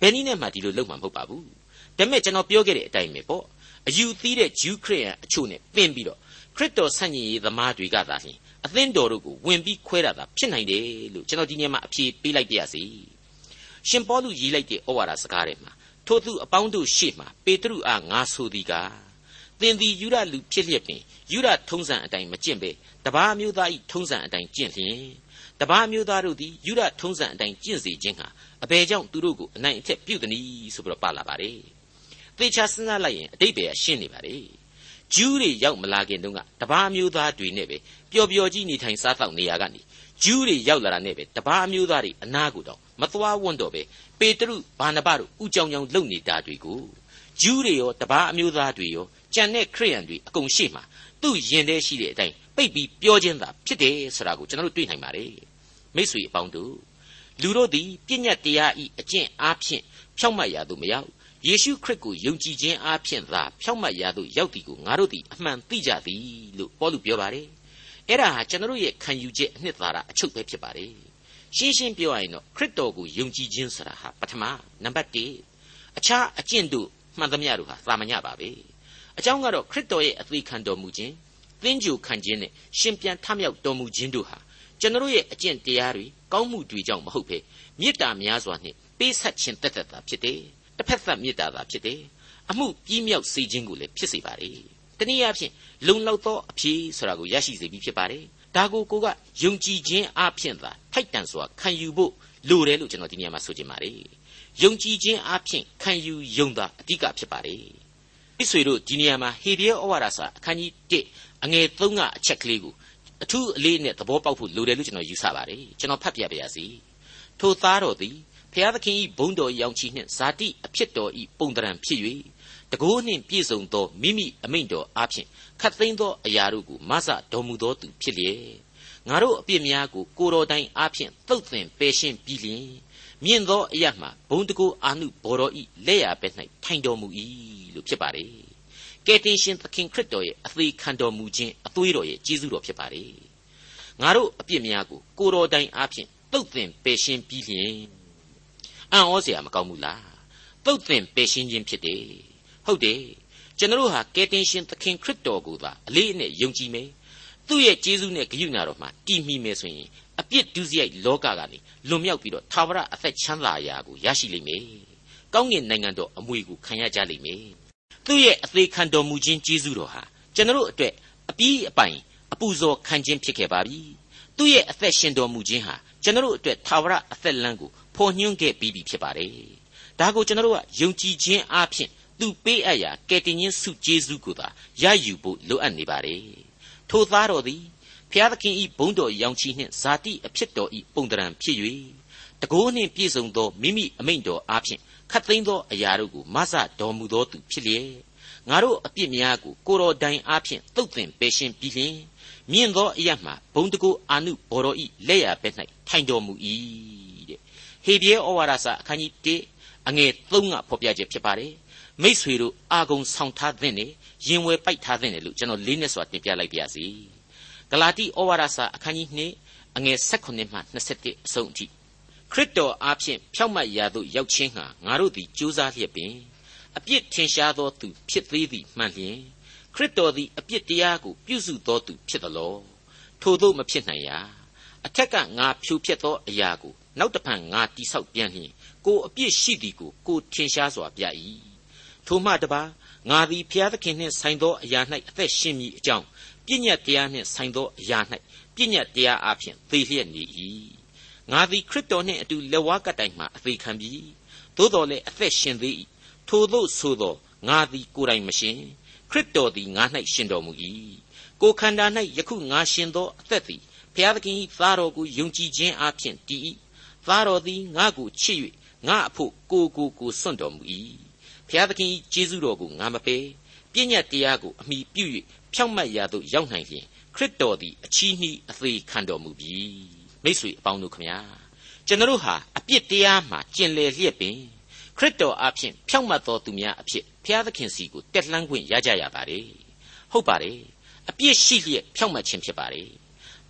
ဘယ်နည်းနဲ့မှဒီလိုလုပ်မှာမဟုတ်ပါဘူးဒါပေမဲ့ကျွန်တော်ပြောခဲ့တဲ့အတိုင်းပဲပေါ့အယူသီးတဲ့ဂျူးခရစ်ယာန်အချို့နဲ့ပင်ပြီးတော့ခရစ်တော်ဆန့်ကျင်ရေးသမားတွေကသာလျှင်အသင်းတော်တို့ကိုဝင်ပြီးခွဲတာသာဖြစ်နိုင်တယ်လို့ကျွန်တော်ဒီနေ့မှအဖြေပေးလိုက်ပါရစေရှင်ပေါလုရေးလိုက်တဲ့ဩဝါဒစကားတွေမှာထိုသူအပေါင်းတို့ရှေ့မှာပေတရုအားငါဆိုသည်ကား သင်သည်ယူရလူဖြစ်လျက်ပင်ယူရထုံးစံအတိုင်းမကျင့်ပဲတပါးမျိုးသားဤထုံးစံအတိုင်းကျင့်လျင်တပါးမျိုးသားတို့သည်ယူရထုံးစံအတိုင်းကျင့်စေခြင်းဟာအဘယ်ကြောင့်သူတို့ကိုအနိုင်အထက်ပြုသနည်းဆိုပြီးတော့ပါလာပါတယ်သေချာစဉ်းစားလိုက်ရင်အတိတ်ပဲရှင်းနေပါတယ်ဂျူးတွေရောက်မလာခင်တုန်းကတပါးမျိုးသားတွေနဲ့ပဲပျော်ပျော်ကြီးနေထိုင်စားသောက်နေရကနေဂျူးတွေရောက်လာတာနဲ့ပဲတပါးမျိုးသားတွေအနာကိုတော့မသွားဝွန့်တော့ပဲပေတရုဘာနဘတို့ဥကြောင်ကြောင်လုပ်နေတာတွေကိုဂျူးတွေရောတပါးအမျိုးသားတွေရော ကြံတဲ့ခရိယန်တွေအကုန်ရှိမှသူ့ရင်ထဲရှိတဲ့အတိုင်းပိတ်ပြီးပြောခြင်းသာဖြစ်တယ်ဆိုတာကိုကျွန်တော်တို့တွေ့နိုင်ပါတယ်မိတ်ဆွေအပေါင်းတို့လူတို့သည်ပြည့်ညတ်တရားဤအကျင့်အားဖြင့်ဖြောက်မှတ်ရသူမရောက်ယေရှုခရစ်ကိုယုံကြည်ခြင်းအားဖြင့်သာဖြောင့်မတ်ရာသို့ရောက်သည်ကိုငါတို့သည်အမှန်သိကြသည်လို့ပေါလုပြောပါတယ်။အဲ့ဒါဟာကျွန်တော်ရဲ့ခံယူချက်အနှစ်သာရအချုပ်ပဲဖြစ်ပါတယ်။ရှင်းရှင်းပြောရရင်တော့ခရစ်တော်ကိုယုံကြည်ခြင်းဆိုတာဟာပထမနံပါတ်1အခြားအကျင့်တို့မှန်သမျှတို့ဟာသာမညပါပဲ။ အကြောင်းကတော့ခရစ်တော်ရဲ့အသေးခံတော်မူခြင်းသင်္ကြန်ခံခြင်းနဲ့ရှင်ပြန်ထမြောက်တော်မူခြင်းတို့ဟာကျွန်တော်ရဲ့အကျင့်တရားတွေကောင်းမှုတွေကြောင့်မဟုတ်ဘဲမေတ္တာများစွာနဲ့ပေးဆက်ခြင်းတသက်တာဖြစ်တယ်။တစ်ဖက်သက်မေတ္တာသာဖြစ်တယ်အမှုပြီးမြောက်စေခြင်းကိုလည်းဖြစ်စေပါတယ်တနည်းအားဖြင့်လုံလောက်သောအဖြေဆိုတာကိုရရှိစေပြီးဖြစ်ပါတယ်ဒါကိုကိုကယုံကြည်ခြင်းအပြင်သာထိုက်တန်စွာခံယူဖို့လိုတယ်လို့ကျွန်တော်ဒီနေရာမှာဆိုချင်ပါတယ်ယုံကြည်ခြင်းအပြင်ခံယူယုံတာအဓိကဖြစ်ပါတယ် ဣဆွေတို့ဒီနေရာမှာဟေဘရဲဩဝါဒစာအခန်းကြီး1အငယ်3ကအချက်ကလေးကိုအထူးအလေးနဲ့သဘောပေါက်ဖို့လိုတယ်လို့ကျွန်တော်ယူဆပါတယ်ကျွန်တော်ဖတ်ပြပါရစေထိုသားတော်သည်ဖျားသခင်ဤဘုံတော်ရောင်ချီနှင့်ဇာတိအဖြစ်တော်ဤပုံတရံဖြစ်၍တကိုးနှင့်ပြည့်စုံသောမိမိအမိန့်တော်အားဖြင့်ခတ်သိမ်းသောအရာတို့ကိုမဆတော်မူသောသူဖြစ်လျက်ငါတို့အပြစ်များကိုကိုတော်တိုင်အားဖြင့်သုတ်သင်ပယ်ရှင်းပြီးလျင် မြင့်သောအရမှဘုံတကူအာနုဘော်တော်ဤလက်ရဘက်၌ထိုင်တော်မူ၏လို့ဖြစ်ပါတယ်ကယ်တင်ရှင်သခင်ခရစ်တော်ရဲ့အသေးခံတော်မူခြင်းအသွေးတော်ရဲ့ကျေးဇူးတော်ဖြစ်ပါတယ်ငါတို့အပြစ်များကိုကိုတော်တိုင်အားဖြင့်သုတ်သင်ပယ်ရှင်းပြီးလျင်အံ့ဩစရာမကောင်းဘူးလားသုတ်သင်ပယ်ရှင်းခြင်းဖြစ်တယ်ဟုတ်တယ်ကျွန်တော်ဟာကယ်တင်ရှင်သခင်ခရစ်တော်ကိုသာအလေးအနက်ယုံကြည်မယ်သူ့ရဲ့ကျေးဇူးနဲ့ဂရုဏာတော်မှာတည်မိမယ်ဆိုရင် အပြစ်ဒုစရိုက်လောကကနေလွန်မြောက်ပြီးတော့သာဝရအသက်ချမ်းသာရာကိုရရှိလိမ့်မယ်။ကောင်းကင်နိုင်ငံတော်အမွေကိုခံရကြလိမ့်မယ်။သူ့ရဲ့အသေးခံတော်မူခြင်းကျေးဇူးတော်ဟာကျွန်တော်တို့အတွက်အပြီးအပိုင်အပူဇော်ခံခြင်းဖြစ်ခဲ့ပါပြီ။သူ့ရဲ့အသက်ရှင်တော်မူခြင်းဟာကျွန်တော်တို့အတွက်သာဝရအသက်လမ်းကိုဖော်ညွှန်းခဲ့ပြီးပြီဖြစ်ပါတယ်။ဒါကိုကျွန်တော်တို့ကယုံကြည်ခြင်းအပြင်သူပေးအပ်ရာကယ်တင်ရှင်စုကျေးဇူးကိုသာရယူဖို့လိုအပ်နေပါတယ်။ထိုသားတော်သည် ဖျားသခင်ဤဘုန်းတော်ရောင်ချီနှင့်ဇာတိအဖြစ်တော်ဤပုံတရံဖြစ်၍တကိုးနှင့်ပြည့်စုံသောမိမိအမိန့်တော်အားဖြင့်ခတ်သိမ်းသောအရာတို့ကိုမဆတော်မူသောသူဖြစ်လျက်ငါတို့အပြစ်များကိုကိုတော်တိုင်အားဖြင့်တုတ်တင်ပယ်ရှင်းပြီးလျင်မြင့်သောအရမှဘုံတကိုးအာနုဘော်တော်ဤလက်ရဘက်၌ထိုင်တော်မူ၏တဲ့ဟေဘရဲဩဝါဒစာအခန်းကြီး1အငယ်3ကဖော်ပြချက်ဖြစ်ပါတယ်မိษွေတို့အာဂုံဆောင်ထားတဲ့နဲ့ရင်ဝယ်ပိုက်ထားတဲ့လို့ကျွန်တော်လေးနဲ့စွာတင်ပြလိုက်ပါရစေ ဂလာတိဩဝါဒစာအခန်းကြီး2အငယ်16မှ21အဆုံးအထိခရစ်တော်အားဖြင့်ဖြောက်မတ်ရာသို့ရောက်ခြင်းဟာငါတို့သည်ကြိုးစားလျက်ပင်အပြစ်ထင်ရှားသောသူဖြစ်သေးသည်မှန်လျင်ခရစ်တော်သည်အပြစ်တရားကိုပြုစုသောသူဖြစ်သလောထို့သောမဖြစ်နိုင်ရာအထက်ကငါဖြူဖြစ်သောအရာကိုနောက်တဖန်ငါတိဆောက်ပြန်လျင်ကိုအပြစ်ရှိသည်ကိုကိုထင်ရှားစွာပြ၏ထိုမှတပါငါသည်ဖျားသခင်နှင့်ဆိုင်သောအရာ၌အသက်ရှင်မည်အကြောင်း ပြည့်ညတ်တရားနှင့်ဆိုင်သောအရာ၌ပြည့်ညတ်တရားအဖျင်သေလျက်နေ၏ငါသည်ခရစ်တော်နှင့်အတူလက်ဝါးကတိုင်မှအသေးခံပြီးသို့တော်လည်းအသက်ရှင်သေး၏ထိုသို့ဆိုသောငါသည်ကိုယ်တိုင်မရှင်ခရစ်တော်သည်ငါ၌ရှင်တော်မူ၏ကိုခန္ဓာ၌ယခုငါရှင်သောအသက်သည်ဘုရားသခင်၏သားတော်ကိုယုံကြည်ခြင်းအဖျင်တည်၏သားတော်သည်ငါကိုချစ်၍ငါအဖို့ကိုကိုကိုစွန့်တော်မူ၏ဘုရားသခင်၏ကျေးဇူးတော်ကိုငါမပယ်ပြည့်ညတ်တရားကိုအမိပြု၍ ဖြောင့်မတ်ရာသို့ရောက်နိုင်လျင်ခရစ်တော်သည်အချီးနှီးအသေးခံတော်မူပြီမိတ်ဆွေအပေါင်းတို့ခမညာကျွန်တော်ဟာအပြစ်တရားမှကျင်လည်လျက်ပင်ခရစ်တော်အဖင်ဖြောင့်မတ်သောသူများအဖြစ်ဘုရားသခင်စီကိုတက်လှမ်းခွင့်ရကြရပါတယ်ဟုတ်ပါတယ်အပြစ်ရှိလျက်ဖြောင့်မတ်ခြင်းဖြစ်ပါတယ်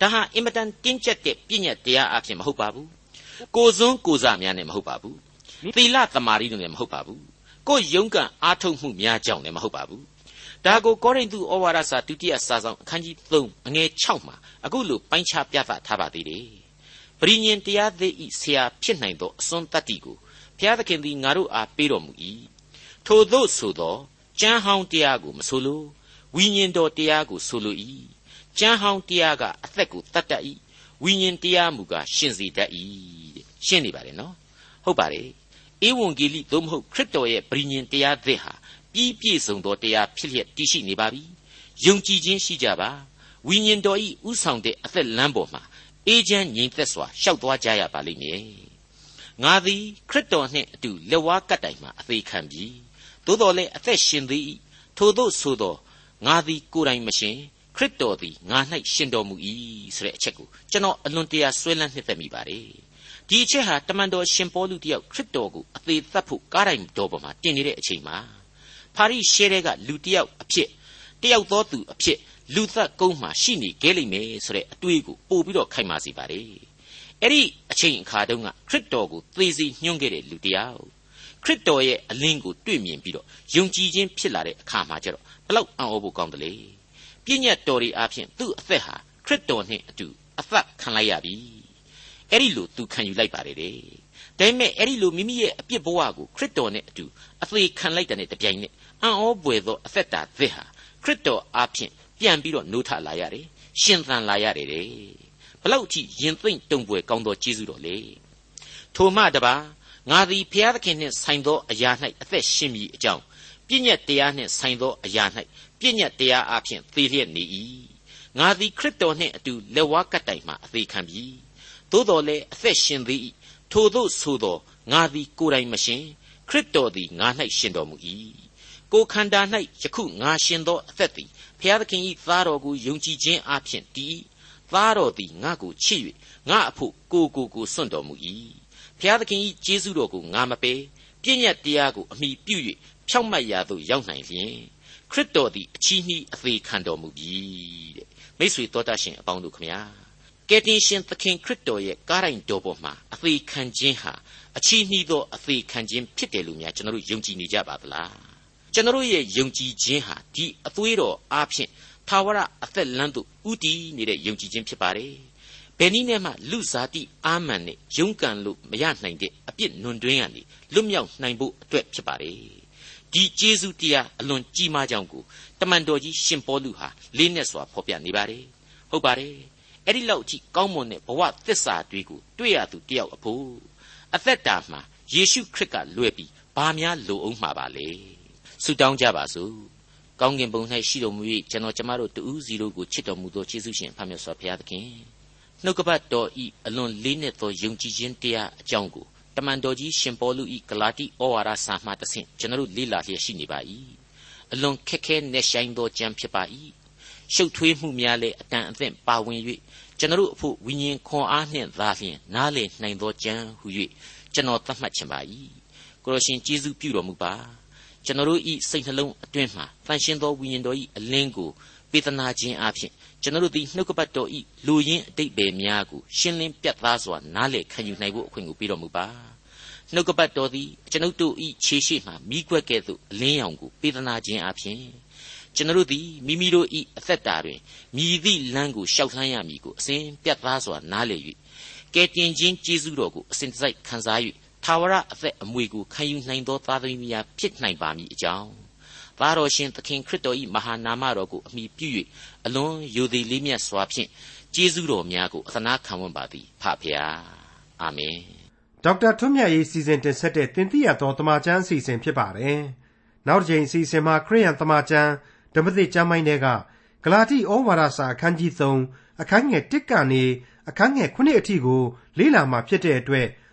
ဒါဟာအင်မတန်တင်းကျပ်တဲ့ပြည့်ညတ်တရားအဖြစ်မဟုတ်ပါဘူးကိုစွန်းကိုစားများနဲ့မဟုတ်ပါဘူးသီလသမာဓိတို့နဲ့မဟုတ်ပါဘူးကိုယုံကံအားထုတ်မှုများကြောင့်လည်းမဟုတ်ပါဘူး ဒါကိုကောရိန္သုဩဝါဒစာဒုတိယစာဆောင်အခန်းကြီး3အငယ်6မှာအခုလိုပိုင်းခြားပြသထားပါသေးတယ်။ပရိညင်တရားသေးဤဆရာဖြစ်နိုင်သောအစွန်းတတ္တိကိုဘုရားသခင်သည်ငါတို့အားပေးတော်မူ၏။ထို့သောဆိုသောကျမ်းဟောင်းတရားကိုမဆိုလိုဝိညာဉ်တော်တရားကိုဆိုလို၏။ကျမ်းဟောင်းတရားကအသက်ကိုတတ်တတ်၏။ဝိညာဉ်တရားမူကားရှင်စေတတ်၏တဲ့။ရှင်းနေပါလေနော်။ဟုတ်ပါတယ်။ဧဝံဂေလိသို့မဟုတ်ခရစ်တော်ရဲ့ပရိညင်တရားသစ်ဟာ ပြီးပြည့်စုံသောတရားဖြစ်လျက်တည်ရှိနေပါပြီယုံကြည်ခြင်းရှိကြပါဝိညာဉ်တော်ဤဥဆောင်တဲ့အသက်လမ်းပေါ်မှာအေးချမ်းငြိမ်သက်စွာရှောက်သွားကြရပါလိမ့်မယ်ငါသည်ခရစ်တော်နှင့်အတူလက်ဝါးကပ်တိုင်မှအသေးခံပြီသို့တော်လည်းအသက်ရှင်သည်ထို့သောဆိုသောငါသည်ကိုယ်တိုင်မရှင်ခရစ်တော်သည်ငါ၌ရှင်တော်မူ၏ဆိုတဲ့အချက်ကိုကျွန်တော်အလွန်တရာဆွဲလန်းနှစ်သက်မိပါတယ်ဒီအချက်ဟာတမန်တော်ရှင်ပေါလုတယောက်ခရစ်တော်ကိုအသေးသက်ဖို့ကားတိုင်တော်ပေါ်မှာတင်နေတဲ့အချိန်မှာ ဖာရိရှဲတဲ့ကလူတယောက်အဖြစ်တယောက်သောသူအဖြစ်လူသက်ကုန်းမှာရှိနေခဲ့လိမ့်မယ်ဆိုတဲ့အတွေးကိုပို့ပြီးတော့ခိုင်မာစေပါတယ်အဲ့ဒီအချိန်အခါတုန်းကခရစ်တော်ကိုသေစီညွှန်းခဲ့တဲ့လူတယောက်ခရစ်တော်ရဲ့အလင်းကိုတွေ့မြင်ပြီးတော့ယုံကြည်ခြင်းဖြစ်လာတဲ့အခါမှာကျတော့ဘလောက်အံ့ဩဖို့ကောင်းတယ်လေပြည့်ညတ်တော်တွေအပြင်သူ့အသက်ဟာခရစ်တော်နဲ့အတူအသက်ခံလိုက်ရပြီအဲ့ဒီလိုသူခံယူလိုက်ပါတယ်တဲ့ဒါပေမဲ့အဲ့ဒီလိုမိမိရဲ့အပြစ်ဘဝကိုခရစ်တော်နဲ့အတူအသေးခံလိုက်တဲ့တပြိုင်နက် အံ့ဩပွေသောအသက်တာသစ်ဟာခရစ်တော်အားဖြင့်ပြန်ပြီးတော့နိုးထလာရတယ်ရှင်သန်လာရတယ်တဲ့ဘလောက်ကြည့်ရင်သိမ့်တုံပွေကောင်းသောကျေးဇူးတော်လေထိုမှတပါငါသည်ဘုရားသခင်နှင့်ဆိုင်သောအရာ၌အသက်ရှင်မည်အကြောင်းပြည့်ညတ်တရားနှင့်ဆိုင်သောအရာ၌ပြည့်ညတ်တရားအဖြစ်သေလျက်နေ၏ငါသည်ခရစ်တော်နှင့်အတူလက်ဝါးကပ်တိုင်မှအသေးခံပြီသို့တော်လည်းအသက်ရှင်သည်ထိုသို့ဆိုသောငါသည်ကိုယ်တိုင်မရှင်ခရစ်တော်သည်ငါ၌ရှင်တော်မူ၏ ကိုခန္ဓာ၌ယခုငါရှင်သောအသက်သည်ဘုရားသခင်၏သားတော်ကိုယုံကြည်ခြင်းအပြင်တည်သသားတော်သည်ငါ့ကိုချစ်၍ငါအဖို့ကိုကိုကိုစွန့်တော်မူ၏ဖျားသခင်၏ကျေးဇူးတော်ကိုငါမပယ်ပြည့်ညတ်တရားကိုအမိပြု၍ဖြောက်မတ်ရာသို့ရောက်နိုင်လျင်ခရစ်တော်သည်အချီးနှီးအသေးခံတော်မူပြီတဲ့မိတ်ဆွေတော်တတ်ရှင်အပေါင်းတို့ခမညာကယ်တင်ရှင်သခင်ခရစ်တော်ရဲ့ကားတိုင်းတော်ပေါ်မှာအသေးခံခြင်းဟာအချီးနှီးသောအသေးခံခြင်းဖြစ်တယ်လို့များကျွန်တော်တို့ယုံကြည်နေကြပါသလား ကျွန်တော်ရဲ့ယုံကြည်ခြင်းဟာဒီအသွေးတော်အားဖြင့်ထာဝရအသက်လမ်းသို့ဥတည်နေတဲ့ယုံကြည်ခြင်းဖြစ်ပါတယ်ဘယ်နည်းနဲ့မှလူစားတိအာမန်နဲ့ယုံကံလို့မရနိုင်တဲ့အပြစ်နွန်တွင်းကနေလွတ်မြောက်နိုင်ဖို့အတွက်ဖြစ်ပါတယ်ဒီကျေးဇူးတရားအလွန်ကြီးမားကြောင်းကိုတမန်တော်ကြီးရှင်ပေါလုဟာလေးနက်စွာဖော်ပြနေပါတယ်ဟုတ်ပါတယ်အဲ့ဒီလောက်ကြီးကောင်းမွန်တဲ့ဘဝသစ္စာတွေကိုတွေ့ရသူတယောက်အဖို့အသက်တာမှာယေရှုခရစ်ကလွယ်ပြီးဘာများလိုအောင်မှာပါလဲ ဆုတောင်းကြပါစို့ကောင်းကင်ဘုံ၌ရှိတော်မူ၍ကျွန်တော်ကျမတို့တူးစီတို့ကိုချစ်တော်မူသောယေရှုရှင်ဖခင်ဆောဘုရားသခင်နှုတ်ကပတ်တော်ဤအလွန်လေးနက်သောယုံကြည်ခြင်းတရားအကြောင်းကိုတမန်တော်ကြီးရှင်ပေါလုဤဂလာတိဩဝါဒစာမှတဆင့်ကျွန်တော်လေ့လာလျက်ရှိနေပါ၏အလွန်ခက်ခဲနဲ့ဆိုင်သောကြံဖြစ်ပါ၏ရှုပ်ထွေးမှုများလည်းအတန်အသင့်ပါဝင်၍ကျွန်တော်အဖို့ဝိညာဉ်ခွန်အားနှင့်သာလျှင်နားလေနိုင်သောကြံဟု၍ကျွန်တော်သတ်မှတ်ချင်ပါ၏ကိုရရှင်ကျေးဇူးပြုတော်မူပါ ကျွန်တော်ဤစိတ်နှလုံးအတွင်းမှာတန်ရှင်းသောဝိညာဉ်တော်ဤအလင်းကိုပေးသနာခြင်းအပြင်ကျွန်တော်သည်နှုတ်ကပတ်တော်ဤလူရင်းအတိတ်ပဲများကိုရှင်းလင်းပြတ်သားစွာနားလည်ခံယူနိုင်ဖို့အခွင့်ကိုပေးတော်မူပါနှုတ်ကပတ်တော်သည်ကျွန်ုပ်တို့ဤခြေရှိမှမိကွက်ကဲ့သို့အလင်းရောင်ကိုပေးသနာခြင်းအပြင်ကျွန်တော်သည်မိမိတို့ဤအသက်တာတွင်မြည်သည့်လမ်းကိုရှောက်လှမ်းရမည်ကိုအစဉ်ပြတ်သားစွာနားလည်၍ကဲတင်ခြင်းကျေးဇူးတော်ကိုအစဉ်တစိုက်ခံစား၍ ထာဝရအသက်အမွေကိုခံယူနိုင်သောသားသမီးများဖြစ်နိုင်ပါမည်အကြောင်းသားတော်ရှင်သခင်ခရစ်တော်၏မဟာနာမတော်ကိုအမိပြု၍အလွန်ယိုသည်လေးမြတ်စွာဖြင့်ကျေးဇူးတော်များကိုအသနာခံဝန်ပါသည်ဖဖျားအာမင်ဒေါက်တာထွန်းမြတ်ရေးစီစဉ်တင်ဆက်တဲ့တင်ပြတော်တမချန်းအစီအစဉ်ဖြစ်ပါတယ်နောက်တစ်ချိန်အစီအစဉ်မှာခရိယန်တမချန်းဓမ္မသစ်ကျမ်းပိုင်းတွေကဂလာတိဩဝါဒစာအခန်းကြီး3အခန်းငယ်1ကနေအခန်းငယ်9အထိကိုလေ့လာမှာဖြစ်တဲ့အတွက်